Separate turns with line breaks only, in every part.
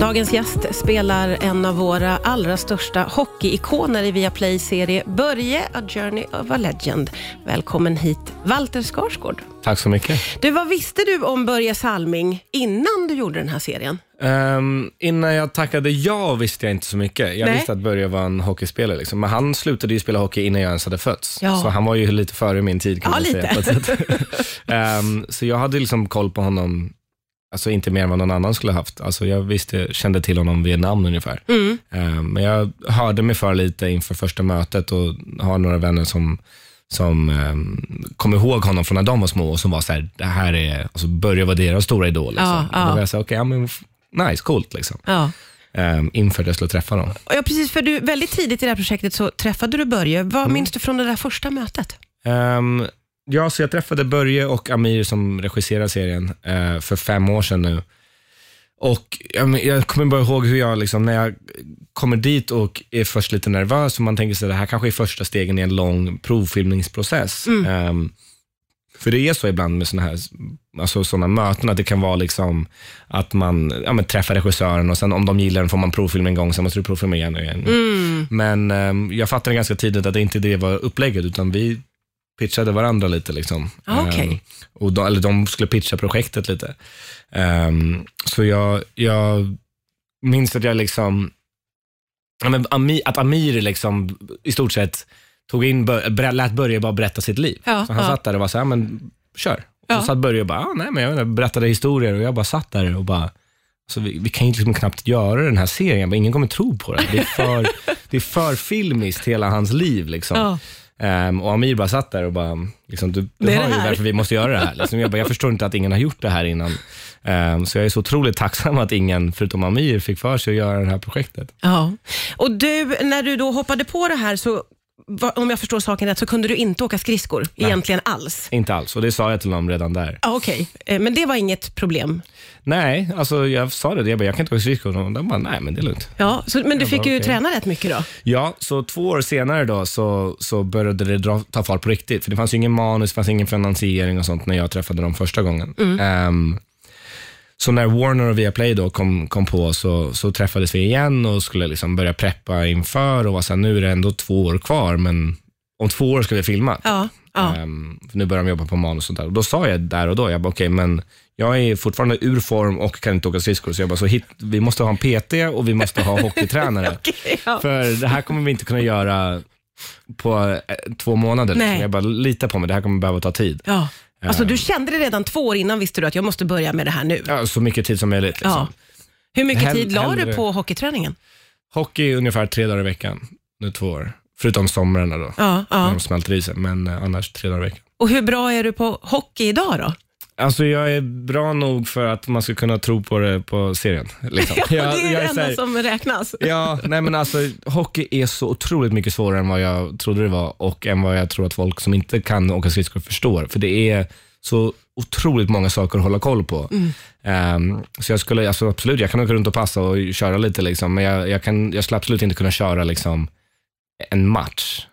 Dagens gäst spelar en av våra allra största hockeyikoner i Viaplays serie Börje, A Journey of a Legend. Välkommen hit, Walter Skarsgård.
Tack så mycket.
Du, vad visste du om Börje Salming innan du gjorde den här serien?
Um, innan jag tackade ja visste jag inte så mycket. Jag
Nej.
visste att Börje var en hockeyspelare, liksom. men han slutade ju spela hockey innan jag ens hade fötts.
Ja.
Så han var ju lite före min tid kan
Ja,
man säga. Ehm, så jag hade liksom koll på honom, alltså inte mer än vad någon annan skulle haft. Alltså jag visste, kände till honom via namn ungefär.
Mm.
Ehm, men jag hörde mig för lite inför första mötet och har några vänner som som um, kom ihåg honom från när de var små och som var så här, det här är, alltså Börje var deras stora idol. Liksom.
Ja, ja.
Då var jag så här, okej, ja, men f- nice, coolt liksom.
Ja.
Um, inför att jag skulle träffa dem.
ja, precis. För du, väldigt tidigt i det här projektet så träffade du Börje. Vad
Mm.
minns du från det där första mötet?
Um, ja, så jag träffade Börje och Amir som regisserar serien eh, för fem år sedan nu. Och jag, jag kommer bara ihåg hur jag, liksom, när jag kommer dit och är först lite nervös och man tänker sig det här kanske är första stegen i en lång provfilmningsprocess. Ehm, för det är så ibland med sådana här alltså såna möten, att det kan vara liksom att man ja, träffar regissören och sen om de gillar den får man provfilma en gång, sen måste du provfilma igen och igen. Men ehm, jag fattade ganska tidigt att det inte det var upplägget, utan vi pitchade varandra lite. Liksom.
Ah, okej.
Ehm, och de, eller de skulle pitcha projektet lite. Ehm, så jag, jag minns att jag liksom, att Amir liksom i stort sett tog in, lät Börje bara berätta sitt liv.
Ja,
så han
ja.
satt där och var så här, men kör. Och
Ja.
så satt Börje och bara, ah, nej men jag berättade historier och jag bara satt där och bara, så vi, vi kan ju liksom knappt göra den här serien, men ingen kommer tro på det. Det är för, det är för filmiskt hela hans liv. Liksom.
Ja.
Ehm, och Amir bara satt där och bara, liksom, du, du hör ju varför vi måste göra det här. Liksom, jag, bara, jag förstår inte att ingen har gjort det här innan. Ehm, så jag är så otroligt tacksam att ingen, förutom Amir, fick för sig att göra det här projektet.
Ja. Och du, när du då hoppade på det här, så va- om jag förstår saken rätt, så kunde du inte åka skridskor egentligen alls?
Inte alls, och det sa jag till dem redan där.
Ja, Okej, Eh, men det var inget problem?
Nej, alltså jag sa det, jag, bara, jag kan inte åka skridskor. Och de bara, nej men det är lugnt.
Ja, så, men du
Jag
fick
bara,
ju
okej.
träna rätt mycket då?
Ja, så två år senare då så, så började det dra, ta fart på riktigt. För det fanns ju ingen manus, det fanns ingen finansiering och sånt när jag träffade dem första gången. Ehm, så när Warner och Viaplay då kom, kom på så, så träffades vi igen och skulle liksom börja preppa inför och var så här, nu är det ändå två år kvar, men om två år ska vi filma.
Ja. ja.
För nu börjar de jobba på manus och sånt där. Och då sa jag där och då, jag bara okej, men jag är fortfarande ur form och kan inte åka skridskor. Så jag bara, så hit, vi måste ha en PT och vi måste ha hockeytränare.
Okej, ja.
För det här kommer vi inte kunna göra på eh, två månader. liksom.
Nej.
Jag bara, lita på mig, det här kommer behöva ta tid.
Ja. Alltså, du kände det redan två år innan, visste du att jag måste börja med det här nu?
Ja, så mycket tid som möjligt. Liksom.
Ja. Hur mycket
Hell-
tid la du
hellre-
på hockeyträningen?
Hockey ungefär tre dagar i veckan, nu två år. Förutom somrarna då,
Ja,
när
ja.
de smälter i sig. Men eh, annars tre dagar i veckan.
Och hur bra är du på hockey idag då?
Alltså jag är bra nog för att man ska kunna tro på det på serien. Liksom.
det
jag,
är
jag
det
så
enda
här-
som räknas.
Ja, nej men alltså hockey är så otroligt mycket svårare än vad jag trodde det var och än vad jag tror att folk som inte kan åka skridskor förstår. För det är så otroligt många saker att hålla koll på. Ehm, så jag skulle, alltså absolut, jag kan åka runt och passa och köra lite liksom, men jag, jag, kan, jag skulle absolut inte kunna köra liksom en match.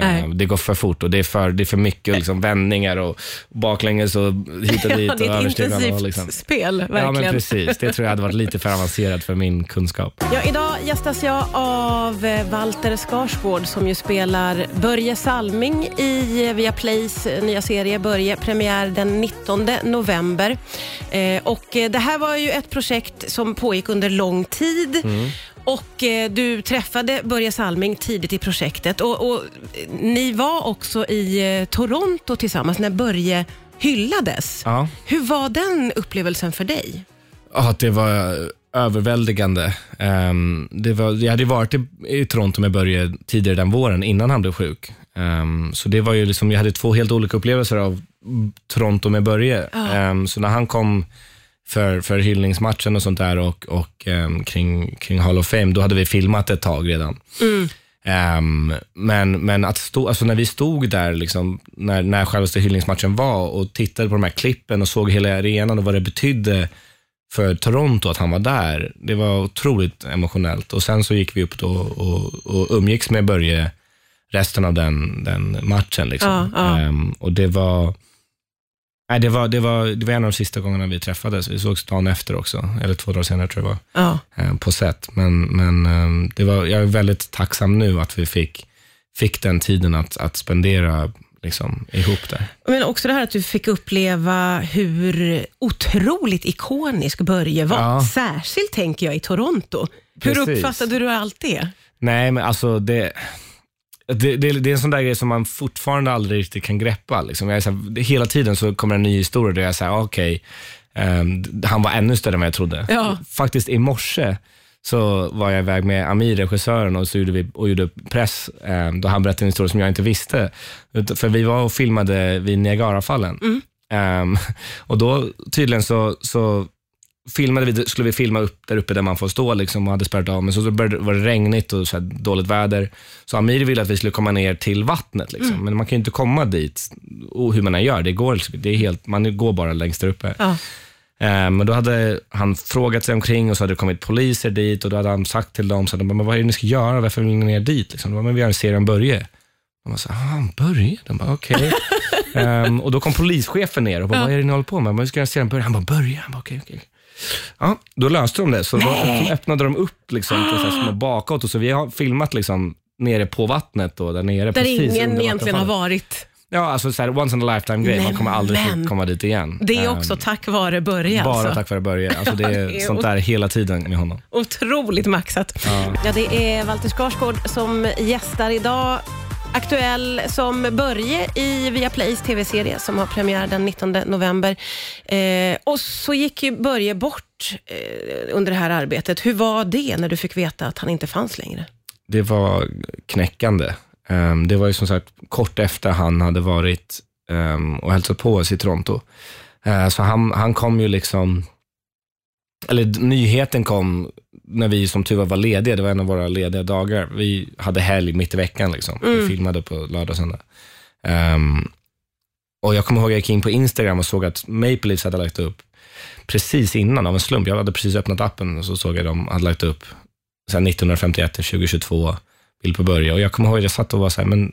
Nej.
Ehm, det går för fort och det är för, det är för mycket liksom, vändningar och baklänges och hit och dit.
Ja, det är ett
översteg och
intensivt
liksom.
spel,
Ja men
verkligen.
precis, det tror jag hade varit lite för avancerat för min kunskap.
Ja, idag gästas jag av eh, Walter Skarsgård som ju spelar Börje Salming i eh, Viaplays eh, nya serie Börje, premiär den 19 november. Eh, och eh, det här var ju ett projekt som pågick under lång tid. Och eh, Du träffade Börje Salming tidigt i projektet och, och ni var också i eh, Toronto tillsammans när Börje hyllades.
Ja.
Hur var den upplevelsen för dig?
Ja, det var överväldigande. Ehm, det var, jag hade varit i, i Toronto med Börje tidigare den våren, innan han blev sjuk. Ehm, så det var ju liksom, jag hade två helt olika upplevelser av Toronto med Börje. Ehm, så när han kom för, för hyllningsmatchen och sånt där och, och ehm, kring, kring Hall of Fame, då hade vi filmat ett tag redan. Ehm, men, men att stå, alltså när vi stod där, liksom, när, när självaste hyllningsmatchen var och tittade på de här klippen och såg hela arenan och vad det betydde för Toronto att han var där, det var otroligt emotionellt. Och Sen så gick vi upp då och, och umgicks med Börje resten av den, den matchen. Liksom.
Ja, ja.
Ehm, och det var Nej, det, var, det, var, det var en av de sista gångerna vi träffades. Vi sågs dagen efter också, eller två dagar senare tror jag det var,
Ja.
eh, på set. Men, men eh, det var, jag är väldigt tacksam nu att vi fick, fick den tiden att, att spendera liksom, ihop där.
Men också det här att du fick uppleva hur otroligt ikonisk Börje var.
Ja.
Särskilt tänker jag i Toronto. Hur
Precis.
uppfattade du allt det?
Nej, men alltså det, det, det, det är en sån där grej som man fortfarande aldrig riktigt kan greppa. Liksom. Jag är så här, hela tiden så kommer en ny historia där jag säger, okej, ehm, han var ännu större än vad jag trodde.
Ja.
Faktiskt i morse så var jag iväg med Amir, regissören, och, så gjorde vi, och gjorde press ehm, då han berättade en historia som jag inte visste. För vi var och filmade vid Niagarafallen. Ehm, och då tydligen så, så filmade vi, skulle vi filma upp där uppe där man får stå liksom, och hade spärrat av, men så började, var det regnigt och så dåligt väder. Så Amir ville att vi skulle komma ner till vattnet, liksom. men man kan ju inte komma dit och hur man än gör. Det går, liksom, det är helt, man går bara längst där uppe.
Ja.
Eh, Men då hade han frågat sig omkring och så hade det kommit poliser dit och då hade han sagt till dem, så de bara, men vad är det ni ska göra? Varför vill ni ner dit? Liksom. De bara, men vi har en serie om Börje. De bara, så, ah, Börje? De bara, okej. Ehm, och då kom polischefen ner och bara, vad är det ni håller på med? Vi ska göra en serie om Börje. Han bara, Börje? Han bara, okej, okej. Ja, då löste de det. Så då öppnade de upp liksom, små bakåt och så vi har filmat liksom nere på vattnet och där nere.
Där
precis
ingen
under
egentligen har
vattenfallet.
varit.
Ja, alltså så här, once in a lifetime grej. Man kommer aldrig få
Nämen.
komma dit igen.
Det är
Ehm,
också tack vare Börje
bara
alltså.
tack vare Börje. Alltså Det är sånt där hela tiden med honom.
Otroligt maxat. Ja. det är Walter Skarsgård som gästar idag. Aktuell som Börje i Viaplays tv-serie som har premiär den 19 november. Eh, och så gick ju Börje bort eh, under det här arbetet. Hur var det när du fick veta att han inte fanns längre?
Det var knäckande. Um, det var ju som sagt kort efter han hade varit um, och hälsat på oss i Toronto. Uh, eh, så han, han kom ju liksom, eller nyheten kom när vi som tur var var lediga. Det var en av våra lediga dagar. Vi hade helg mitt i veckan. Liksom. Vi filmade på lördag och söndag. Ehm, och jag kommer ihåg att jag gick in på Instagram och såg att Maple Leafs hade lagt upp precis innan av en slump. Jag hade precis öppnat appen och så såg jag att de hade lagt upp så här 1951 till 2022 bild på Börje. Och jag kommer ihåg att jag satt och var så här, men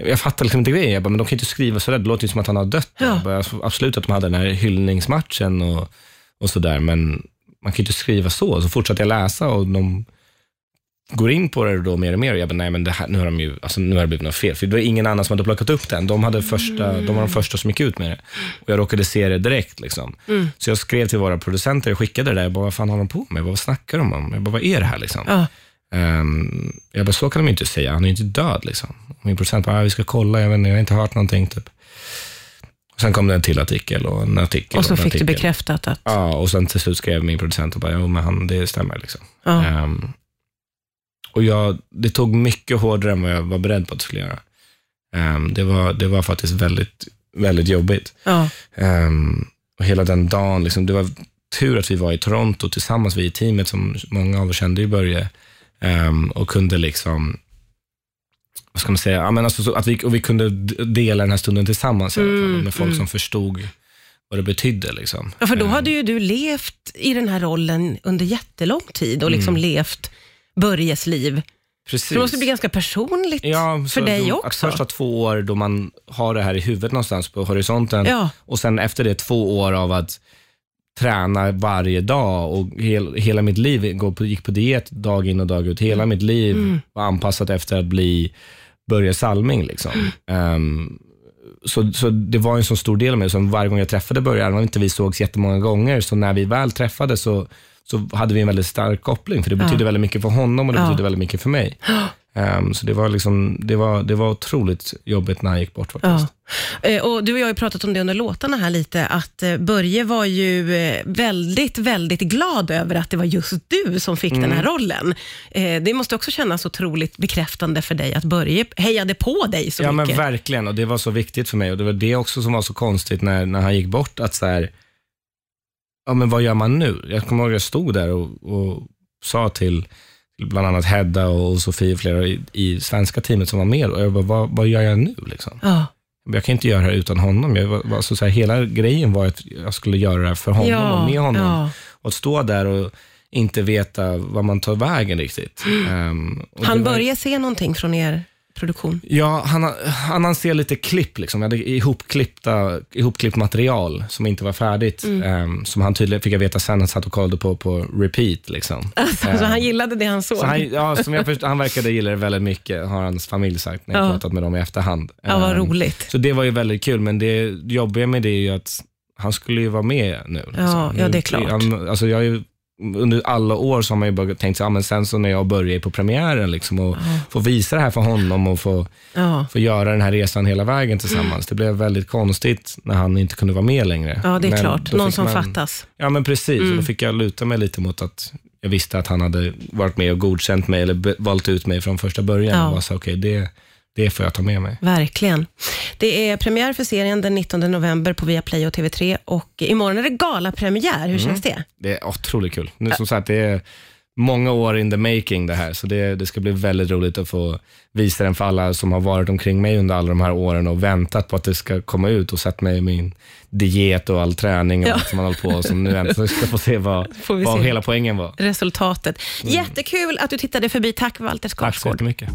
jag fattar liksom inte grejen. Jag bara, men de kan inte skriva så där. Det låter ju som att han har dött.
Ja.
Bara, absolut att de hade den här hyllningsmatchen och, och sådär, men man kan ju inte skriva så. Så fortsatte jag läsa och de går in på det då mer och mer och jag bara, nej men det här, nu har de ju, alltså nu har det blivit något fel. För det var ingen annan som hade plockat upp den. De, hade första, de var de första som gick ut med det. Och jag råkade se det direkt. Liksom. Så jag skrev till våra producenter och skickade det där. Jag bara, vad fan har de på med? Vad snackar de om? Jag bara, vad är det här liksom?
Ja.
Ehm, jag bara, så kan de inte säga. Han är ju inte död. Liksom. Och min producent bara, vi ska kolla. Jag, vet inte, jag har inte hört någonting. Typ. Och sen kom det en till artikel och en artikel.
Och så
en
fick du
artikel.
bekräftat att...
Ja, och sen till slut skrev min producent och bara, jo men han, det stämmer. Liksom.
Ja.
Ehm, och jag, det tog mycket hårdare än vad jag var beredd på att det skulle göra. Ehm, det, var, det var faktiskt väldigt, väldigt jobbigt.
Ja.
Ehm, och hela den dagen, liksom, det var tur att vi var i Toronto tillsammans, vi i teamet som många av oss kände i början och kunde liksom, vad ska man säga, ja, men alltså, så att vi, och vi kunde dela den här stunden tillsammans i alla fall,
Mm,
med folk
mm.
som förstod vad det betydde. Liksom.
Ja, för då
Ehm,
hade ju du levt i den här rollen under jättelång tid och liksom
Mm.
levt Börjes liv.
precis.
Så det måste bli ganska personligt
Ja,
för dig
då,
också.
Att första två år då man har det här i huvudet någonstans på horisonten
Ja.
och sen efter det två år av att träna varje dag och hel, hela mitt liv gick på diet dag in och dag ut. Hela mitt liv
Mm.
var anpassat efter att bli Börje Salming. Liksom. Ehm, så, så det var en så stor del av mig. Som varje gång jag träffade Börje, även om inte vi sågs jättemånga gånger, så när vi väl träffades så, så hade vi en väldigt stark koppling. För det betydde väldigt mycket för honom och det
Ja.
betydde väldigt mycket för mig. Ehm, så det var, liksom, det, var, det var otroligt jobbigt när han gick bort faktiskt.
Ja. Eh, Och du och jag har ju pratat om det under låtarna här lite, att eh, Börje var ju eh, väldigt, väldigt glad över att det var just du som fick den här rollen. Eh, Det måste också kännas otroligt bekräftande för dig att Börje hejade på dig så
Ja men
mycket.
verkligen och det var så viktigt för mig och det var det också som var så konstigt när, när han gick bort att så här, ja men vad gör man nu? Jag kommer ihåg att jag stod där och, och sa till bland annat Hedda och Sofie och flera i, i svenska teamet som var med och jag bara, vad, vad gör jag nu liksom?
Ja.
Jag kan inte göra det här utan honom. Jag var så här, hela grejen var att jag skulle göra det här för honom
Ja,
och med honom.
ja.
Och att stå där och inte veta vad man tar vägen riktigt. Ehm, och
Han
var-
började se någonting från er produktion?
Ja, han, han annonserade lite klipp, liksom. jag hade ihopklippta, ihopklippt material som inte var färdigt. Um, som han tydligen, fick jag veta sen, han satt och kollade på på repeat. Liksom.
Alltså, um, så han gillade det han såg?
Så han, ja, som jag först, han verkade gilla det väldigt mycket, har hans familj sagt när jag ja. pratat med dem i efterhand.
Ja, vad um, roligt.
Så det var ju väldigt kul, men det jobbiga med det är ju att han skulle ju vara med nu.
Liksom. Ja, ja, det är klart.
Han, alltså jag under alla år så har man ju bara tänkt, ja, men sen så när jag börjar på premiären liksom, och ja. få visa det här för honom och få, ja. få göra den här resan hela vägen tillsammans. Mm. Det blev väldigt konstigt när han inte kunde vara med längre.
Ja, det är men klart. Någon som man, fattas.
Ja, men precis. Mm. Och då fick jag luta mig lite mot att jag visste att han hade varit med och godkänt mig eller valt ut mig från första början. Ja. Och var så, okay, det, det får jag ta med mig.
Verkligen. Det är premiär för serien den 19 november på Viaplay och TV3 och imorgon är det galapremiär. Hur mm. känns det?
Det är otroligt kul. Nu, som sagt, det är många år in the making det här, så det, det ska bli väldigt roligt att få visa den för alla som har varit omkring mig under alla de här åren och väntat på att det ska komma ut och sett mig i min diet och all träning och ja. allt som man hållit på som nu äntligen ska få se vad, vad se. hela poängen var.
Resultatet. Mm. Jättekul att du tittade förbi. Tack Walter Skarsgård.
Tack så mycket.